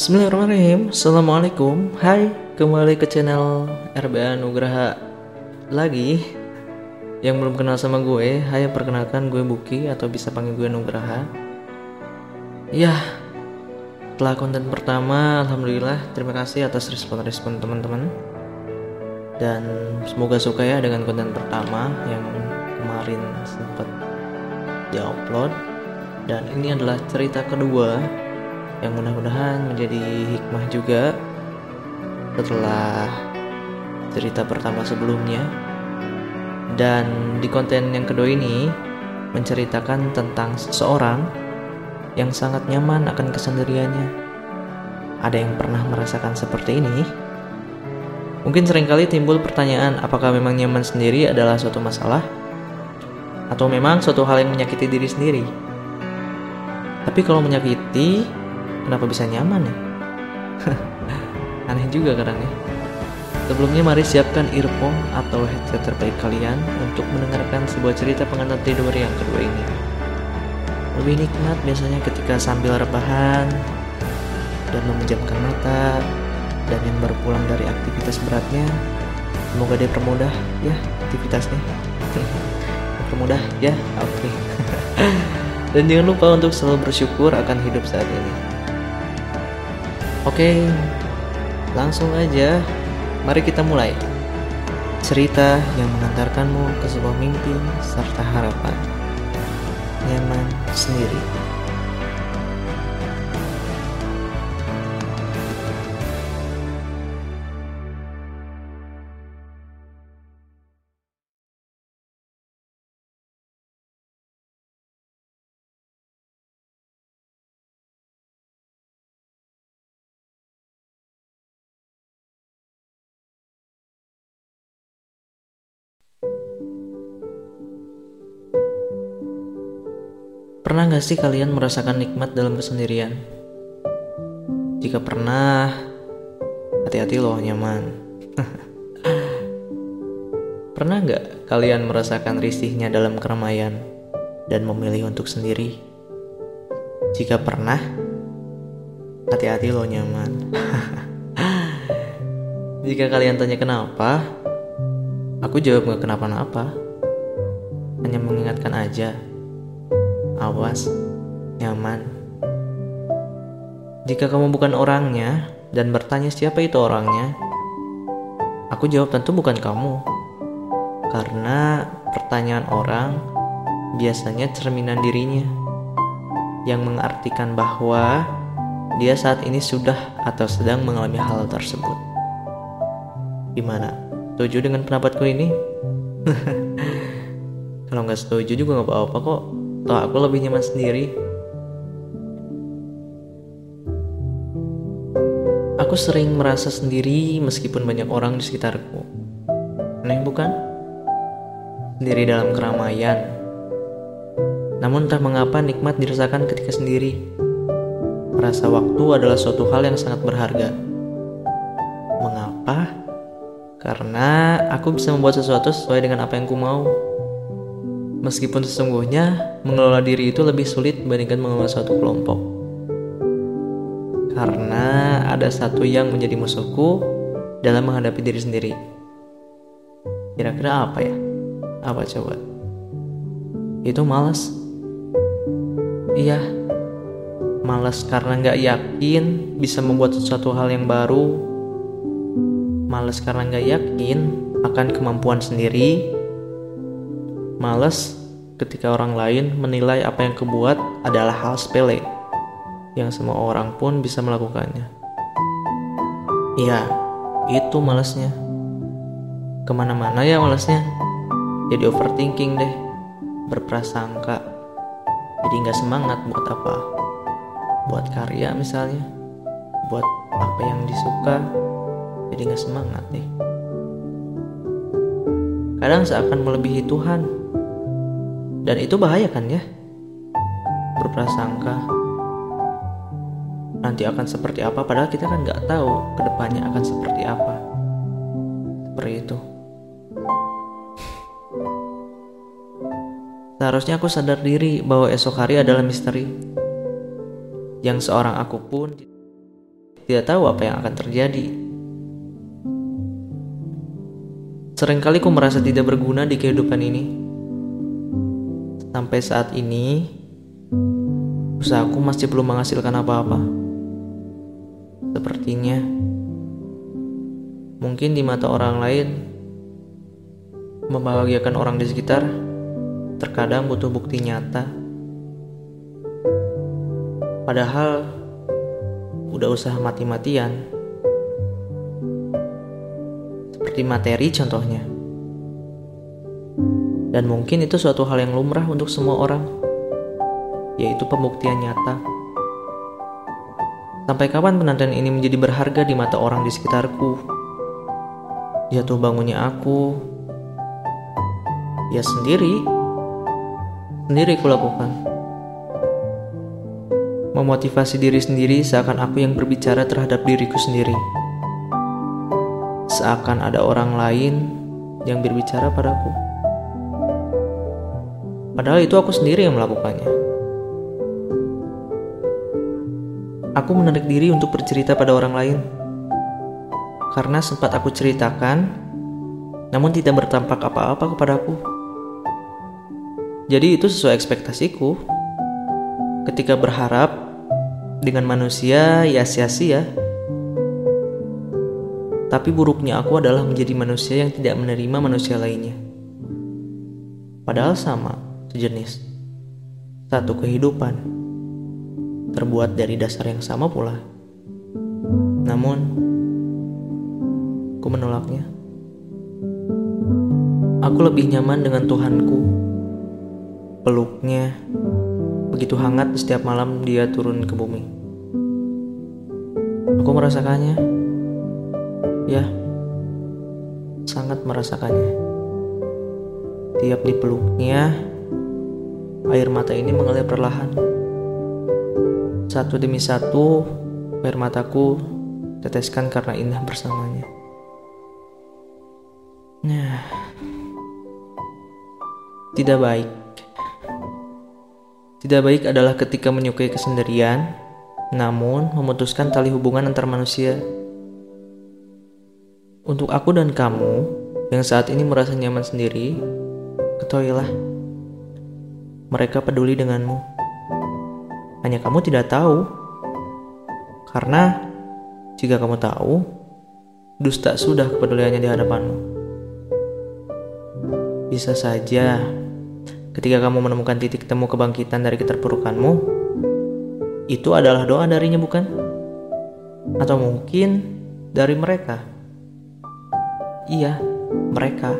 Bismillahirrahmanirrahim. Assalamualaikum. Hai kembali ke channel RBA Nugraha Lagi. Yang belum kenal sama gue Hai perkenalkan gue Buki Atau bisa panggil gue Nugraha Ya Setelah konten pertama Alhamdulillah. Terima kasih atas respon-respon teman-teman. Dan semoga suka ya dengan konten pertama Yang kemarin sempat diupload. Dan ini adalah cerita kedua yang mudah-mudahan menjadi hikmah juga setelah cerita pertama sebelumnya. Dan di konten yang kedua ini menceritakan tentang seseorang yang sangat nyaman akan kesendiriannya. Ada yang pernah merasakan seperti ini? Mungkin sering kali timbul pertanyaan apakah memang nyaman sendiri adalah suatu masalah? Atau memang suatu hal yang menyakiti diri sendiri? Tapi kalau menyakiti Kenapa bisa nyaman ya? Aneh juga kadang ya. Sebelumnya mari siapkan earphone atau headset terbaik kalian untuk mendengarkan sebuah cerita pengantar tidur yang kedua ini. Lebih nikmat biasanya ketika sambil rebahan dan memejamkan mata dan yang baru pulang dari aktivitas beratnya semoga dia permudah ya aktivitasnya permudah ya oke okay. dan jangan lupa untuk selalu bersyukur akan hidup saat ini Oke, langsung aja. Mari kita mulai. Cerita yang mengantarkanmu ke sebuah mimpi serta harapan. Nyaman sendiri. Pernah gak sih kalian merasakan nikmat dalam kesendirian? Jika pernah, hati-hati loh nyaman. pernah gak kalian merasakan risihnya dalam keramaian dan memilih untuk sendiri? Jika pernah, hati-hati loh nyaman. Jika kalian tanya kenapa, aku jawab gak kenapa-napa. Hanya mengingatkan aja awas, nyaman. Jika kamu bukan orangnya dan bertanya siapa itu orangnya, aku jawab tentu bukan kamu. Karena pertanyaan orang biasanya cerminan dirinya yang mengartikan bahwa dia saat ini sudah atau sedang mengalami hal tersebut. Gimana? Setuju dengan pendapatku ini? Kalau nggak setuju juga nggak apa-apa kok Toh aku lebih nyaman sendiri. Aku sering merasa sendiri meskipun banyak orang di sekitarku. Aneh bukan? Sendiri dalam keramaian. Namun entah mengapa nikmat dirasakan ketika sendiri. Merasa waktu adalah suatu hal yang sangat berharga. Mengapa? Karena aku bisa membuat sesuatu sesuai dengan apa yang ku mau. Meskipun sesungguhnya mengelola diri itu lebih sulit dibandingkan mengelola suatu kelompok. Karena ada satu yang menjadi musuhku dalam menghadapi diri sendiri. Kira-kira apa ya? Apa coba? Itu malas. Iya, malas karena nggak yakin bisa membuat sesuatu hal yang baru. Malas karena nggak yakin akan kemampuan sendiri Males ketika orang lain menilai apa yang kebuat adalah hal sepele yang semua orang pun bisa melakukannya. Iya, itu malesnya. Ke mana-mana ya malesnya. Jadi overthinking deh, berprasangka. Jadi nggak semangat buat apa? Buat karya misalnya, buat apa yang disuka. Jadi nggak semangat deh. Kadang seakan melebihi Tuhan dan itu bahaya kan ya? Berprasangka nanti akan seperti apa padahal kita kan nggak tahu ke depannya akan seperti apa. Seperti itu. Seharusnya aku sadar diri bahwa esok hari adalah misteri. Yang seorang aku pun tidak tahu apa yang akan terjadi. Seringkali ku merasa tidak berguna di kehidupan ini. Sampai saat ini, usahaku masih belum menghasilkan apa-apa. Sepertinya, mungkin di mata orang lain, membahagiakan orang di sekitar terkadang butuh bukti nyata. Padahal, udah usaha mati-matian. Seperti materi contohnya. Dan mungkin itu suatu hal yang lumrah untuk semua orang, yaitu pembuktian nyata. Sampai kapan penantian ini menjadi berharga di mata orang di sekitarku? Jatuh bangunnya aku, ya sendiri, sendiri kulakukan memotivasi diri sendiri seakan aku yang berbicara terhadap diriku sendiri. Seakan ada orang lain yang berbicara padaku. Padahal itu aku sendiri yang melakukannya. Aku menarik diri untuk bercerita pada orang lain. Karena sempat aku ceritakan, namun tidak bertampak apa-apa kepadaku. Jadi itu sesuai ekspektasiku. Ketika berharap dengan manusia ya sia-sia. Tapi buruknya aku adalah menjadi manusia yang tidak menerima manusia lainnya. Padahal sama, sejenis. Satu kehidupan. Terbuat dari dasar yang sama pula. Namun, aku menolaknya. Aku lebih nyaman dengan Tuhanku. Peluknya, begitu hangat setiap malam dia turun ke bumi. Aku merasakannya, ya, sangat merasakannya. Tiap dipeluknya, air mata ini mengalir perlahan. Satu demi satu, air mataku teteskan karena indah bersamanya. Nah, tidak baik tidak baik adalah ketika menyukai kesendirian, namun memutuskan tali hubungan antar manusia. Untuk aku dan kamu yang saat ini merasa nyaman sendiri, ketahuilah, mereka peduli denganmu. Hanya kamu tidak tahu, karena jika kamu tahu, dusta sudah kepeduliannya di hadapanmu. Bisa saja Ketika kamu menemukan titik temu kebangkitan dari keterpurukanmu, itu adalah doa darinya, bukan? Atau mungkin dari mereka? Iya, mereka.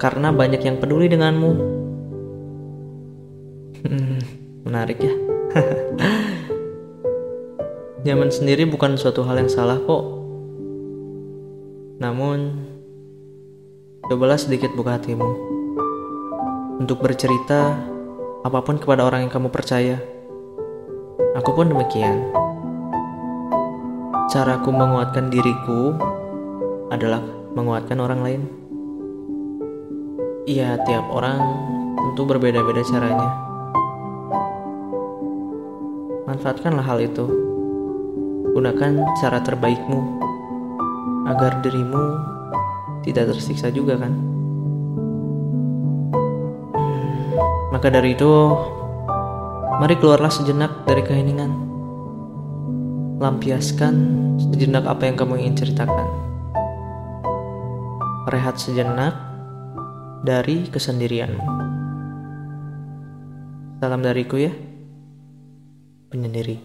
Karena banyak yang peduli denganmu. Hmm, menarik ya. Nyaman sendiri bukan suatu hal yang salah kok. Namun, cobalah sedikit buka hatimu untuk bercerita apa pun kepada orang yang kamu percaya. Aku pun demikian. Caraku menguatkan diriku adalah menguatkan orang lain. Iya, tiap orang tentu berbeda-beda caranya. Manfaatkanlah hal itu. Gunakan cara terbaikmu agar dirimu tidak tersiksa juga kan? Maka dari itu, mari keluarlah sejenak dari keheningan. Lampiaskan sejenak apa yang kamu ingin ceritakan. Rehat sejenak dari kesendirianmu. Salam dariku ya, penyendiri.